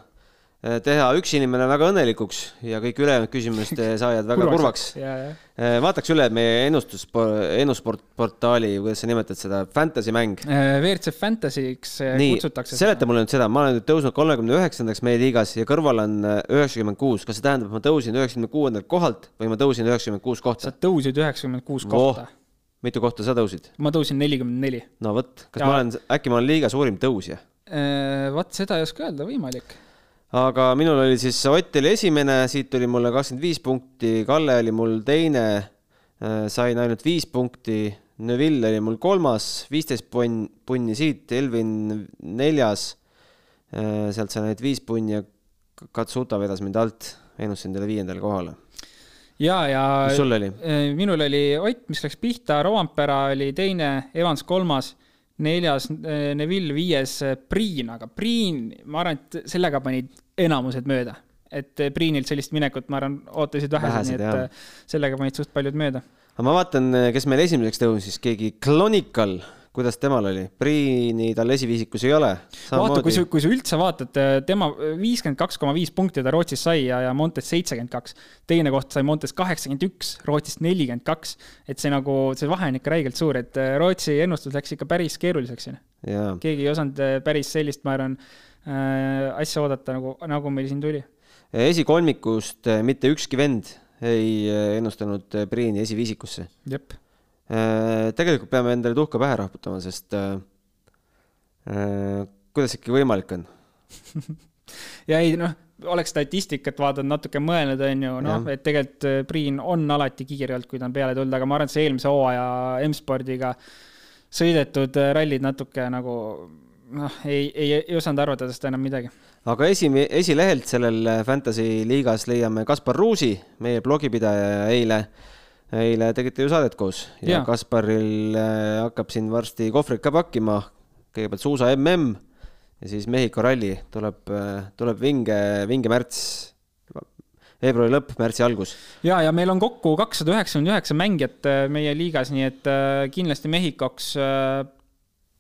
teha üks inimene väga õnnelikuks ja kõik ülejäänud küsimuste saajad väga kurvaks. Äh, vaataks üle meie ennustus, ennusportportaali, kuidas sa nimetad seda, fantasy mäng. Äh, WRC Fantasy'ks kutsutakse. seleta mulle nüüd seda, ma olen nüüd tõusnud kolmekümne üheksandaks meie liigas ja kõrval on üheksakümmend kuus, kas see tähendab, et ma tõusin üheksakümne kuuendalt kohalt või ma tõusin üheksakümmend kuus kohta? sa tõusid üheksakümmend kuus kohta oh,. mitu kohta sa tõusid? ma tõusin nelikümmend neli. no vot, kas ja... ma olen, äkki ma olen liiga suurim tõusja? vot seda ei oska öelda, võimalik aga minul oli siis Ott oli esimene, siit tuli mulle kakskümmend viis punkti, Kalle oli mul teine, äh, sain ainult viis punkti, Neville oli mul kolmas, viisteist punni, punni siit, Elvin neljas, äh, sealt sain ainult viis punni ja Katsuta vedas mind alt, ennustasin talle viiendale kohale ja, ja mis sul oli? Äh, minul oli Ott, mis läks pihta, Roampera oli teine, Evans kolmas neljas Neville, viies Priin, aga Priin, ma arvan, et sellega panid enamused mööda. et Priinilt sellist minekut, ma arvan, ootasid vähesed, nii et jah. sellega panid suht paljud mööda aga ma vaatan, kes meil esimeseks tõusis, keegi Clonical, kuidas temal oli? Priini tal esiviisikus ei ole. vaata, kui sa, kui sa üldse vaatad, tema viiskümmend kaks koma viis punkti ta Rootsis sai ja, ja Montes seitsekümmend kaks. teine koht sai Montes kaheksakümmend üks, Rootsist nelikümmend kaks. et see nagu, see vahe on ikka räigelt suur, et äh, Rootsi ennustus läks ikka päris keeruliseks siin. keegi ei osanud äh, päris sellist, ma arvan äh,, asja oodata nagu, nagu meil siin tuli. esikolmikust eh, mitte ükski vend ei eh, ennustanud eh, Priini esiviisikusse. jep. Tegelikult peame endale tuhka pähe raputama, sest äh, äh, kuidas ikkagi võimalik on? ja ei noh, oleks statistikat vaadanud, natuke mõelnud, on ju, noh, et tegelikult äh, Priin on alati kiire olnud, kui ta on peale tulnud, aga ma arvan, et see eelmise hooaja M-spordiga sõidetud äh, rallid natuke nagu noh, ei, ei, ei osanud arvata tast enam midagi. aga esi, esilehelt sellel äh, Fantasy liigas leiame Kaspar Ruusi, meie blogipidaja ja eile, eile tegite ju saadet koos ja Jaa. Kasparil äh, hakkab siin varsti kohvrit ka pakkima. kõigepealt suusa mm ja siis Mehhiko ralli tuleb, tuleb vinge, vinge märts, veebruari lõpp, märtsi algus. ja, ja meil on kokku kakssada üheksakümmend üheksa mängijat äh, meie liigas, nii et äh, kindlasti Mehhikoks äh,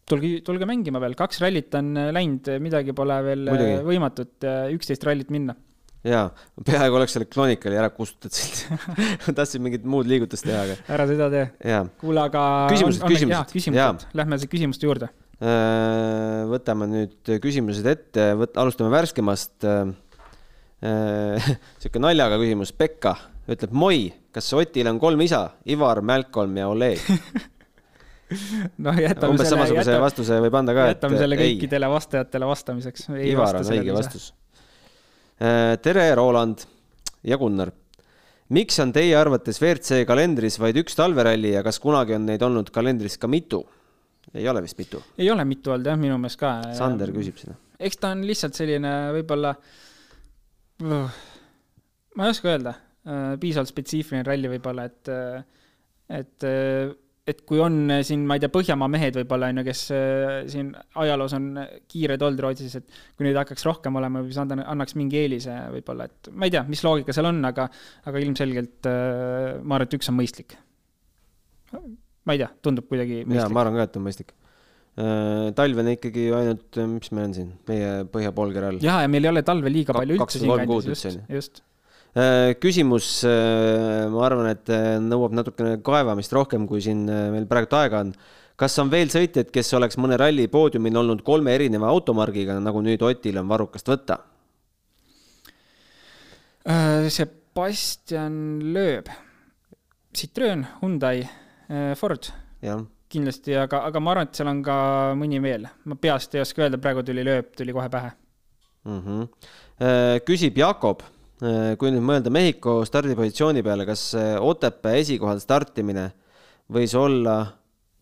tulge, tulge mängima veel, kaks rallit on äh, läinud, midagi pole veel äh, Muidugi. võimatut, üksteist rallit minna. jaa, peaaegu oleks selle Clonicali ära kustutatud siit. tahtsin mingit muud liigutust teha, aga ära seda tee. kuule, aga. Küsimused, küsimused. küsimused, lähme siis küsimuste juurde. Äh, võtame nüüd küsimused ette, võt-, alustame värskemast. sihuke naljaga küsimus, Pekka ütleb, Moi, kas Otil on kolm isa, Ivar, Malcolm ja Oleg? noh, jätame umbes selle, samasuguse jätame, vastuse võib anda ka, jätame selle ei, kõikidele vastajatele vastamiseks. Ivar on õige. vastus. tere, Roland ja Gunnar. miks on teie arvates WRC kalendris vaid üks talveralli ja kas kunagi on neid olnud kalendris ka mitu? ei ole vist mitu. ei ole mitu olnud jah, minu meelest ka. Sander küsib seda. eks ta on lihtsalt selline võib-olla, ma ei oska öelda, piisavalt spetsiifiline ralli võib-olla, et, et, et kui on siin, ma ei tea, Põhjamaa mehed võib-olla on ju, kes äh, siin ajaloos on kiired olnud Rootsis, et kui neid hakkaks rohkem olema, siis anda, annaks mingi eelise võib-olla, et ma ei tea, mis loogika seal on, aga, aga ilmselgelt äh, ma arvan, et üks on mõistlik. ma ei tea, tundub kuidagi jaa, mõistlik. ma arvan ka, et on mõistlik. talv on ikkagi ainult, mis meil on siin, meie põhjapoolkera all. ja, ja meil ei ole talve liiga palju üldse 23 kuud just just. küsimus, ma arvan, et äh, nõuab natukene kaevamist rohkem, kui siin äh, meil praegu aega on. kas on veel sõitjaid, kes oleks mõne ralli poodiumil olnud kolme erineva automargiga, nagu nüüd Otil on varrukast võtta? Äh, Sebastian Loeb, Citroen, Hyundai, Ford kindlasti, aga, aga ma arvan, et seal on ka mõni veel. ma peast ei oska öelda, praegu tuli Loeb, tuli kohe pähe. Mhm. küsib Jakob, kui nüüd mõelda Mehhiko stardipositsiooni peale, kas äh, Otepää esikohal startimine võis olla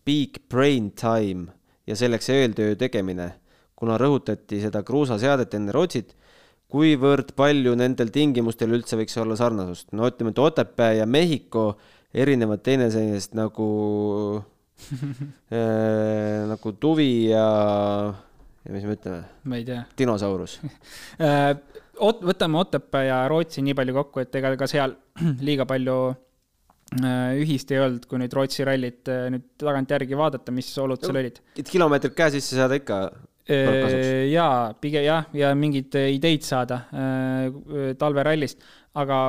peak brain time ja selleks eeltöö tegemine, kuna rõhutati seda kruusaseadet enne Rootsit, kuivõrd palju nendel tingimustel üldse võiks olla sarnasust? no ütleme, et Otepää ja Mehhiko erinevad teineteisest nagu äh, nagu tuvi ja, ja mis me ütleme, ma ei tea. dinosaurus Ot-, võtame Otepää ja Rootsi nii palju kokku, et ega ka seal liiga palju äh, ühist ei olnud, kui nüüd Rootsi rallit äh, nüüd tagantjärgi vaadata, mis olud seal olid. et kilomeetrit käe sisse saada ikka kasuks. jaa, pigem jah, ja mingeid äh, ideid saada äh, talverallist, aga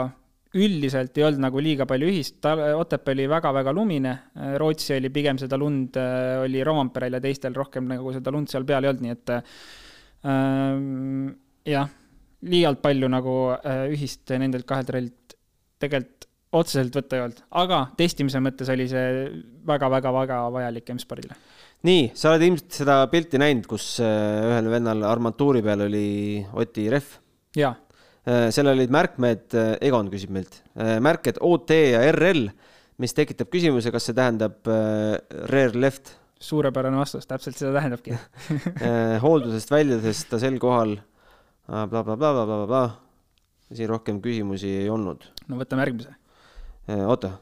üldiselt ei olnud nagu liiga palju ühist, Otepää oli väga-väga lumine, Rootsi oli pigem seda lund, oli Rompeerel ja teistel rohkem nagu seda lund seal peal ei olnud, nii et ähm, jah, liialt palju nagu äh, ühist nendelt kahelt rallilt tegelikult otseselt võtta ei olnud, aga testimise mõttes oli see väga-väga-väga vajalik M-spordile. nii, sa oled ilmselt seda pilti näinud, kus äh, ühel vennal armatuuri peal oli Oti rehv. jaa, seal olid märkmed, Egon küsib meilt, märked OT ja RL, mis tekitab küsimuse, kas see tähendab äh, rear left. suurepärane vastus, täpselt seda tähendabki. hooldusest väljudes ta sel kohal blablabla, siin rohkem küsimusi ei olnud. no võtame järgmise. oota,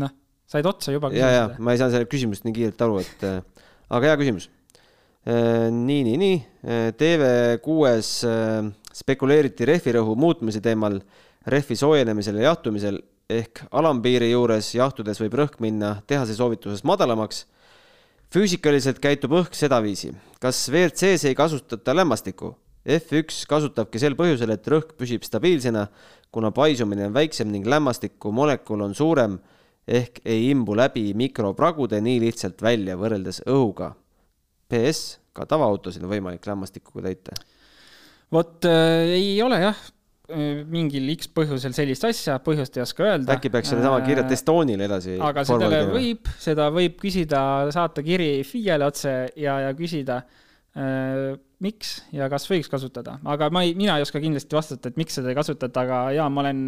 noh, said otsa juba ja, ja ma ei saanud sellest küsimusest nii kiirelt aru, et äh, aga hea küsimus. nii, nii, nii. TV6-s spekuleeriti rehvirõhu muutmise teemal rehvi soojenemisel ja jahtumisel ehk alampiiri juures jahtudes võib rõhk minna tehase soovitusest madalamaks. Füüsikaliselt käitub õhk sedaviisi. kas WRC-s ei kasutata lämmastikku? F1 kasutabki sel põhjusel, et rõhk püsib stabiilsena, kuna paisumine on väiksem ning lämmastiku molekul on suurem ehk ei imbu läbi mikropragude nii lihtsalt välja võrreldes õhuga. PS, ka tavaautosid on võimalik lämmastikuga täita. vot äh, ei ole jah, mingil X põhjusel sellist asja, põhjust ei oska öelda. äkki peaks sellesama äh, kirja Estoniale edasi. aga sellele võib, seda võib küsida, saata kiri FIE-le otse ja, ja küsida äh, miks ja kas võiks kasutada, aga ma ei, mina ei oska kindlasti vastata, et miks seda ei kasutata, aga jaa, ma olen,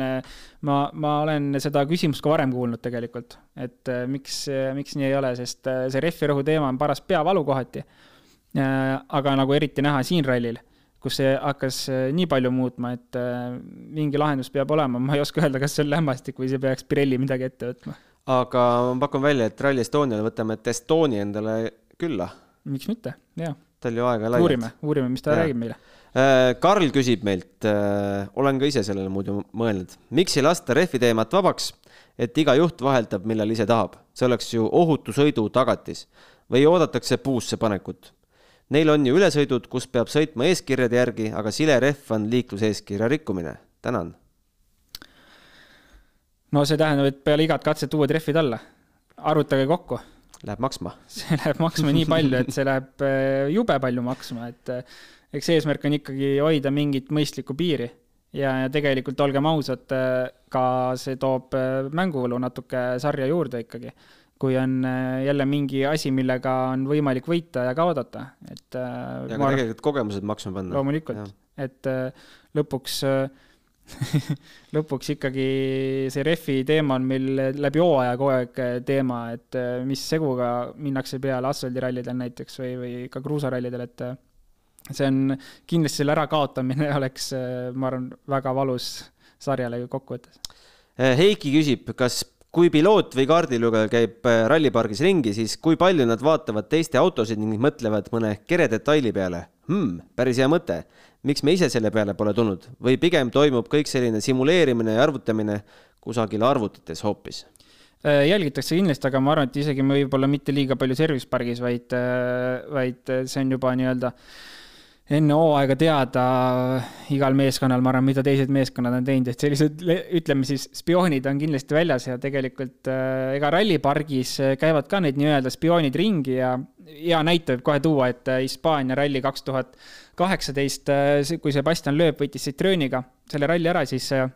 ma, ma olen seda küsimust ka varem kuulnud tegelikult, et äh, miks, miks nii ei ole, sest äh, see rehvirõhu teema on paras peavalu kohati. Äh, aga nagu eriti näha siin rallil, kus see hakkas nii palju muutma, et mingi lahendus peab olema, ma ei oska öelda, kas see on lämmastik või see peaks Pirelli midagi ette võtma. aga ma pakun välja, et Rally Estoniale võtame Estonia endale külla. miks mitte, jaa tal ju aega laialt. uurime, uurime, mis ta ja. räägib meile. Äh, Karl küsib meilt, äh, olen ka ise sellele muidu mõelnud, miks ei lasta rehvi teemat vabaks, et iga juht vaheldab, millal ise tahab, see oleks ju ohutu sõidu tagatis või oodatakse puusse panekut. Neil on ju ülesõidud, kus peab sõitma eeskirjade järgi, aga sile rehv on liikluseeskirja rikkumine. tänan. no see tähendab, et peale igat katset uued rehvid alla. arvutage kokku Läheb maksma? see läheb maksma nii palju, et see läheb äh, jube palju maksma, et äh, eks eesmärk on ikkagi hoida mingit mõistlikku piiri. ja, ja tegelikult olgem ausad, äh, ka see toob mänguvõlu natuke sarja juurde ikkagi. Kui on jälle mingi asi, millega on võimalik võita ja kaotada, et. ja ka tegelikult kogemused maksma panna. loomulikult, et lõpuks lõpuks ikkagi see refi teema on meil läbi hooaja kogu aeg teema, et äh, mis seguga minnakse peale asfaldirallidel näiteks või, või ka kruusarallidel, et äh, see on, kindlasti selle ärakaotamine oleks, äh, ma arvan, väga valus sarjale kokkuvõttes. Heiki küsib, kas kui piloot või kaardilugeja käib rallipargis ringi, siis kui palju nad vaatavad teiste autosid ning mõtlevad mõne kere detaili peale hmm,? päris hea mõte miks me ise selle peale pole tulnud või pigem toimub kõik selline simuleerimine ja arvutamine kusagil arvutites hoopis? Äh, jälgitakse kindlasti, aga ma arvan, et isegi võib-olla mitte liiga palju service pargis, vaid, äh, vaid see on juba nii-öelda enne hooaega teada igal meeskonnal, ma arvan, mida teised meeskonnad on teinud, et sellised, ütleme siis, spioonid on kindlasti väljas ja tegelikult äh, ega rallipargis käivad ka need nii-öelda spioonid ringi ja hea näite võib kohe tuua, et Hispaania ralli kaks tuhat kaheksateist, äh, kui Sebastian Loeb võitis Citrooniga selle ralli ära, siis äh,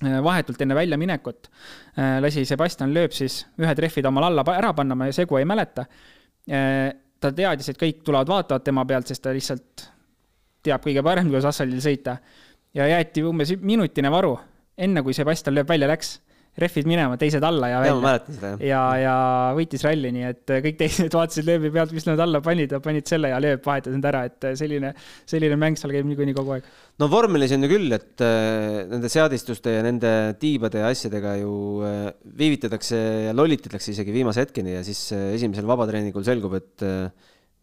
vahetult enne väljaminekut äh, lasi Sebastian Loeb siis ühed rehvid omal alla ära panna, ma segu ei mäleta. Ta teadis, et kõik tulevad vaatavad tema pealt, sest ta lihtsalt teab kõige parem, kuidas asfaldil sõita. ja jäeti umbes minutine varu, enne kui Sebastian Loeb välja läks rehvid minema, teised alla ja välja. ja, ja, ja võitis ralli, nii et kõik teised vaatasid lööbi pealt, mis nad alla panid ja panid selle ja lööb vahetas end ära, et selline, selline mäng seal käib niikuinii kogu aeg. no vormelis on ju küll, et äh, nende seadistuste ja nende tiibade ja asjadega ju äh, viivitatakse ja lollitatakse isegi viimase hetkeni ja siis äh, esimesel vabatreeningul selgub, et äh,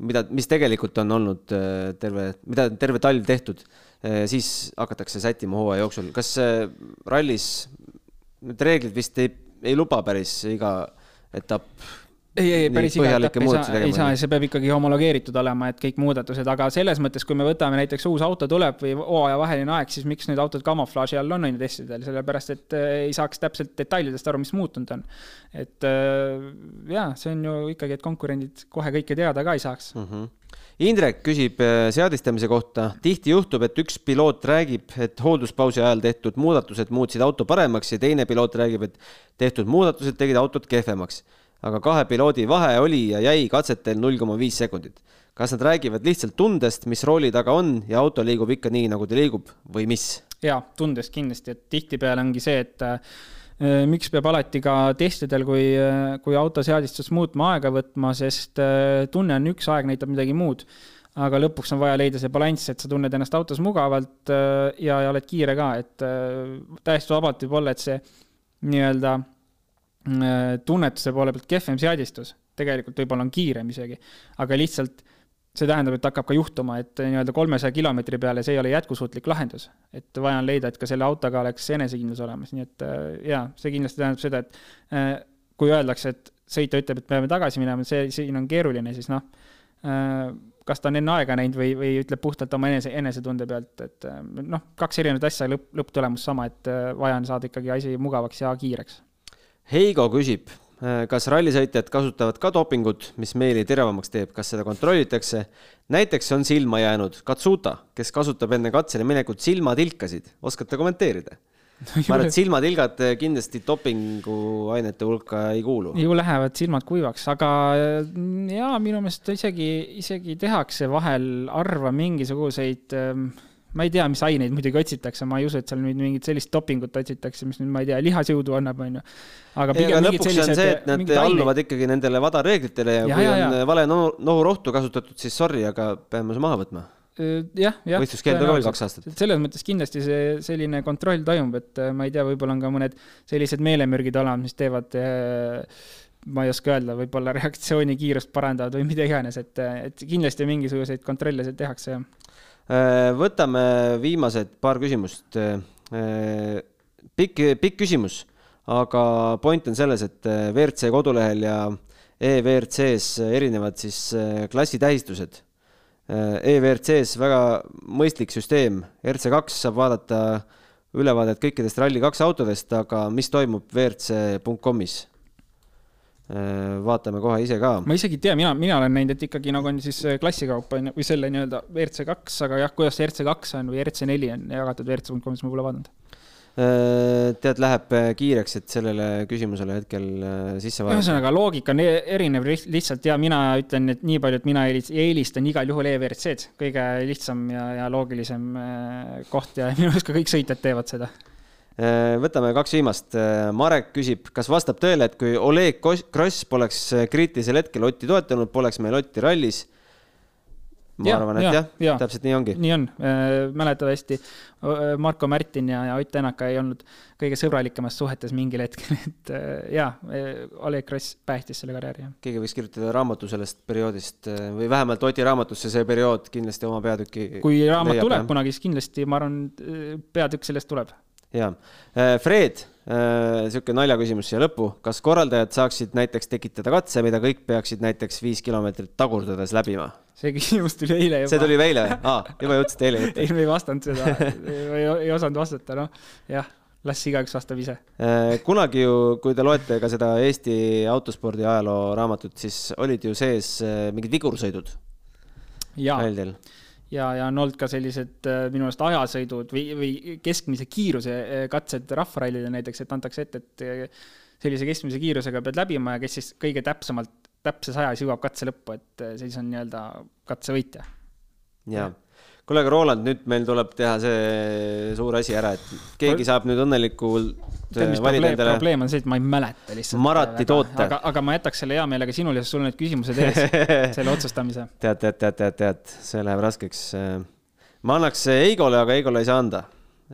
mida, mis tegelikult on olnud äh, terve, mida terve talv tehtud, äh, siis hakatakse sättima hooaja jooksul. kas rallis need reeglid vist ei, ei luba päris iga etapp ei, ei päris iga etapp ei saa, ei saa, see peab ikkagi homologeeritud olema, et kõik muudatused, aga selles mõttes, kui me võtame näiteks uus auto tuleb või hooajavaheline aeg, siis miks need autod kamuflaaži all on, on ju testidel, sellepärast et äh, ei saaks täpselt detailidest aru, mis muutunud on. et äh, jaa, see on ju ikkagi, et konkurendid kohe kõike teada ka ei saaks mm. -hmm Indrek küsib äh, seadistamise kohta. tihti juhtub, et üks piloot räägib, et hoolduspausi ajal tehtud muudatused muutsid auto paremaks ja teine piloot räägib, et tehtud muudatused tegid autot kehvemaks. Aga kahe piloodi vahe oli ja jäi katsetel null koma viis sekundit. kas nad räägivad lihtsalt tundest, mis rooli taga on ja auto liigub ikka nii, nagu ta liigub või mis? jaa, tundest kindlasti, et tihtipeale ongi see, et äh, Äh, miks peab alati ka testidel, kui, äh, kui auto seadistust muutma aega võtma, sest äh, tunne on üks, aeg näitab midagi muud. aga lõpuks on vaja leida see balanss, et sa tunned ennast autos mugavalt ja, ja oled kiire ka, et täiesti vabalt võib olla, et see nii-öelda tunnetuse poole pealt kehvem seadistus tegelikult võib-olla on kiirem isegi, aga lihtsalt see tähendab, et hakkab ka juhtuma, et nii-öelda kolmesaja kilomeetri peale see ei ole jätkusuutlik lahendus. et vaja on leida, et ka selle autoga oleks enesekindlus olemas, nii et äh, jaa, see kindlasti tähendab seda, et äh, kui öeldakse, et sõitja ütleb, et peame tagasi minema, see, siin on keeruline, siis noh, äh, kas ta on enne aega näinud või, või ütleb puhtalt oma enese, enesetunde pealt, et noh, kaks erinevat asja, lõpp, lõpptulemus sama, et vaja on saada ikkagi asi mugavaks ja kiireks. Heigo küsib Äh, kas rallisõitjad kasutavad ka dopingut, mis meeli teravamaks teeb, kas seda kontrollitakse? näiteks on silma jäänud Katsuta, kes kasutab enne katsele minekut silmatilkasid, oskate kommenteerida? ma arvan, et silmatilgad kindlasti dopinguainete hulka ei kuulu. ju lähevad silmad kuivaks, aga jaa, minu meelest isegi, isegi tehakse vahel harva mingisuguseid äh, ma ei tea, mis aineid muidugi otsitakse, ma ei usu, et seal nüüd mingit sellist dopingut otsitakse, mis nüüd, ma ei tea, lihasjõudu annab, on ju. aga pigem mingid sellised. see, et nad alluvad ikkagi nendele vadareeglitele ja, ja kui ja, on ja. vale nohurohtu kasutatud, siis sorry, aga peame su maha võtma jah, jah. võistluskeeld on ka veel kaks aastat. selles mõttes kindlasti see selline kontroll toimub, et äh, ma ei tea, võib-olla on ka mõned sellised meelemürgid olemas, mis teevad äh, ma ei oska öelda, võib-olla reaktsioonikiirust parandavad või mida iganes, et, et kindlasti mingisuguseid kontrolle seal tehakse, jah Äh, võtame viimased paar küsimust. Äh, pikk, pikk küsimus, aga point on selles, et äh, WRC kodulehel ja EWRC-s erinevad siis klassitähistused. EWRC-s väga mõistlik süsteem, RC2 saab vaadata ülevaadet kõikidest Rally2 autodest, aga mis toimub WRC.com-is Äh, vaatame kohe ise ka. ma isegi ei tea, mina, mina olen näinud, et ikkagi nagu on siis äh, klassikaupa või selle nii-öelda WRC kaks, aga jah, kuidas see RC kaks on või RC neli on jagatud WRC.com-is, ma pole vaadanud. Äh, tead, läheb kiireks, et sellele küsimusele hetkel sisse vaadata. ühesõnaga, loogika on e-, erinev lihtsalt ja mina ütlen, et nii palju, et mina eelistan igal juhul EWRC-d, kõige lihtsam ja, ja loogilisem koht ja minu arust ka kõik sõitjad teevad seda Äh, võtame kaks viimast. Äh, Marek küsib, kas vastab tõele, et kui Oleg Kross poleks äh, kriitilisel hetkel Otti toetanud, poleks meil Otti rallis? ma ja, arvan, et ja, jah ja., täpselt nii ongi. nii on, mäletatavasti Marko Märtin ja, ja Ott Tänak ei olnud kõige sõbralikemas suhetes mingil hetkel, et jaa, Oleg Kross päästis selle karjääri, jah. keegi võiks kirjutada raamatu sellest perioodist või vähemalt Oti raamatusse see periood kindlasti oma peatüki kui raamat leiab, tuleb jah. kunagi, siis kindlasti ma arvan, peatükk sellest tuleb jaa, äh, Fred, äh, naljaküsimus siia lõppu, kas korraldajad saaksid näiteks tekitada katse, mida kõik peaksid näiteks viis kilomeetrit tagurdades läbima? see küsimus tuli eile juba. see tuli eile või? aa, juba jõudsite eile võtta? ei, me ei vastanud seda ei, ei osanud vastata, noh, jah, las igaüks vastab ise. Äh, kunagi ju, kui te loete ka seda Eesti autospordi ajaloo raamatut, siis olid ju sees mingid vigursõidud. jaa ja, ja on olnud ka sellised äh, minu arust ajasõidud või, või keskmise kiiruse äh, katsed rahvarallile näiteks, et antakse ette, et äh, sellise keskmise kiirusega pead läbima ja kes siis kõige täpsemalt, täpses ajas jõuab katse lõppu, et siis on nii-öelda katsevõitja. jaa kuule, aga Roland, nüüd meil tuleb teha see suur asi ära, et keegi saab nüüd õnnelikult tead, mis probleem, probleem on see, et ma ei mäleta lihtsalt. Marati toote. aga, aga ma jätaks selle hea meelega sinule, sest sul on need küsimused ees selle otsustamise. tead, tead, tead, tead, tead, see läheb raskeks. ma annaks Eigole, aga Eigole ei saa anda.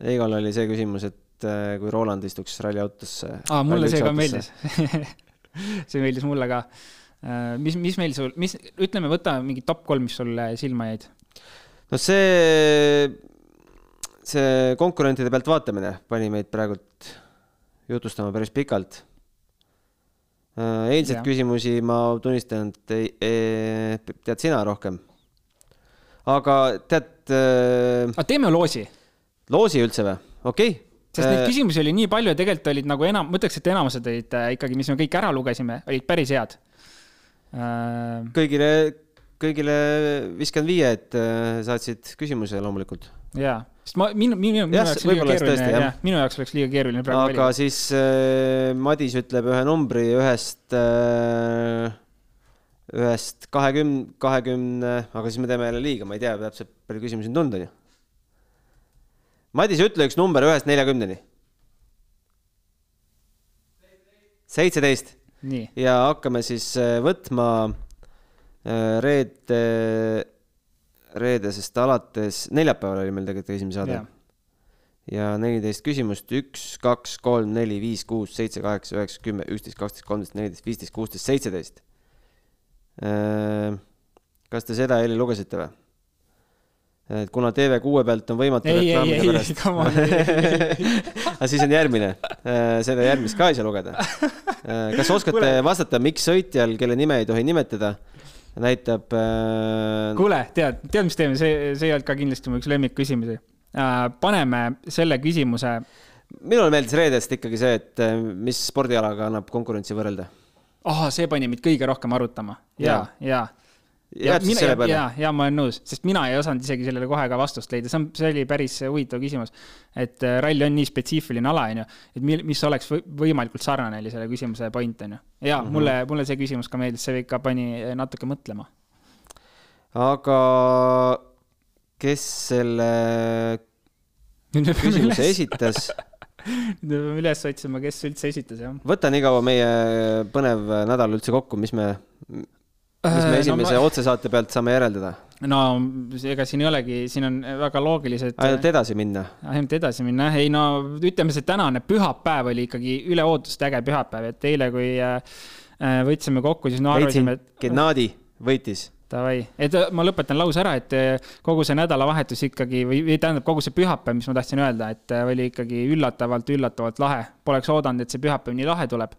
Eigol oli see küsimus, et äh, kui Roland istuks ralliautosse. aa, mulle see ka meeldis see meeldis mulle ka. Äh, mis, mis meil sul, mis, ütleme, võta mingi top kolm, mis sulle silma jäid no see, see konkurentide pealt vaatamine pani meid praegult jutustama päris pikalt. Äh, eilseid küsimusi ma tunnistan, et ei, ei, tead sina rohkem. aga tead äh,. aga teeme loosi. loosi üldse või? okei okay. sest neid äh, küsimusi oli nii palju ja tegelikult olid nagu enam, ma ütleks, et enamused olid äh, ikkagi, mis me kõik ära lugesime, olid päris head kõigile kõigile viiskümmend viie, et äh, saatsid küsimuse loomulikult. jaa, sest ma, minu, minu, minu jaoks liiga keeruline, jah, minu jaoks oleks liiga keeruline praegu aga valida. siis äh, Madis ütleb ühe numbri ühest äh,, ühest kahekümne, kahekümne, aga siis me teeme jälle liiga, ma ei tea täpselt, palju küsimusi on tulnud, on ju. Madis, ütle üks number ühest neljakümneni. seitseteist. ja hakkame siis äh, võtma reede, reedesest alates, neljapäeval oli meil tegelikult esimene saade yeah.. ja neliteist küsimust, üks, kaks, kolm, neli, viis, kuus, seitse, kaheksa, üheksa, kümme, üksteist, kaksteist, kolmteist, neliteist, viisteist, kuusteist, seitseteist. Äh, kas te seda heli lugesite või? et kuna TV6 pealt on võimatu ei, ei, reklaamide ei, pärast come on, aga siis on järgmine, seda järgmist ka ei saa lugeda. kas oskate vastata, miks sõitjal, kelle nime ei tohi nimetada, näitab äh, kuule, tead, tead, mis teeme, see, see ei olnud ka kindlasti mu üks lemmikküsimusi. paneme selle küsimuse, minule meeldis reedest ikkagi see, et äh, mis spordialaga annab konkurentsi võrrelda. ahah, see pani mind kõige rohkem arutama ja, ja. ja siis mina, ja, ja, ja ma olen nõus, sest mina ei osanud isegi sellele kohe ka vastust leida, see on, see oli päris huvitav küsimus. et äh, ralli on nii spetsiifiline ala, onju, et mil- mis oleks või- võimalikult sarnane oli selle küsimuse point, onju. ja mm. -hmm. mulle, mulle see küsimus ka meeldis, see ikka pani natuke mõtlema. aga kes selle küsimuse esitas, nüüd me peame üles otsima, kes üldse esitas, jah. võta nii kaua meie põnev nädal üldse kokku, mis me, mis me esimese no, otsesaate pealt saame järeldada? no ega siin ei olegi, siin on väga loogilised. ainult edasi minna. ainult edasi minna, ei no ütleme, see tänane pühapäev oli ikkagi üle ootust äge pühapäev, et eile, kui äh, äh, võtsime kokku, siis no arvasime, et Gennadi võitis. davai, et äh, ma lõpetan lause ära, et äh, kogu see nädalavahetus ikkagi või, või tähendab, kogu see pühapäev, mis ma tahtsin öelda, et äh, oli ikkagi üllatavalt, üllatavalt lahe. Poleks oodanud, et see pühapäev nii lahe tuleb.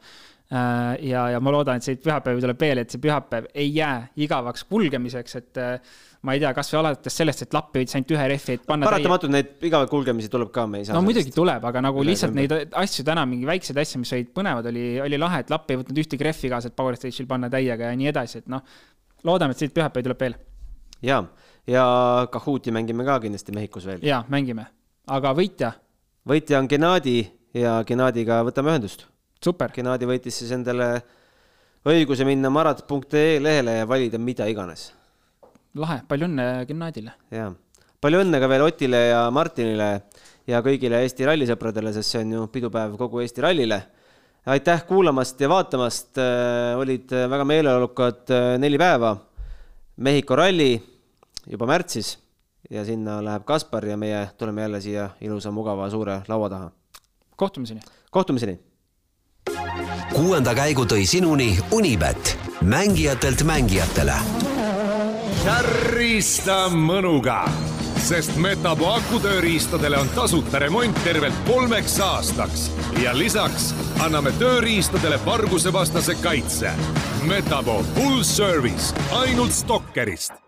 ja, ja ma loodan, et see pühapäev tuleb veel, et see pühapäev ei jää igavaks kulgemiseks, et äh, ma ei tea, kasvõi alates sellest, et Lappi võttis ainult ühe rehvi, et panna paratamatult neid igavaid kulgemisi tuleb ka, me ei saa. no muidugi tuleb, aga nagu lihtsalt neid asju täna, mingi väikseid asju, mis olid põnevad, oli, oli lahe, et Lapp ei võtnud ühtegi rehvi kaasa, et Power Stage'il panna täiega ja nii edasi, et noh, loodame, et siit pühapäev tuleb veel ja, ja Kahooti mängime ka kindlasti Mehhikos veel. ja mängime, aga võitja, võitja on Gennadi ja Gennadiga võtame ühendust. super, Gennadi võitis siis endale õiguse minna marat.ee lehele ja valida mida iganes. lahe, palju õnne Gennadile. jaa, palju õnne ka veel Otile ja Martinile ja kõigile Eesti rallisõpradele, sest see on ju pidupäev kogu Eesti rallile. aitäh kuulamast ja vaatamast, olid väga meeleolukad äh, neli päeva. Mehhiko ralli juba märtsis ja sinna läheb Kaspar ja meie tuleme jälle siia ilusa mugava suure laua taha. kohtumiseni. kohtumiseni kuuenda käigu tõi sinuni Unibet, mängijatelt mängijatele. Kärrista mõnuga, sest Metapo akutööriistadele on tasuta remont tervelt kolmeks aastaks. Ja lisaks anname tööriistadele vargusevastase kaitse. Metapo full service ainult Stalkerist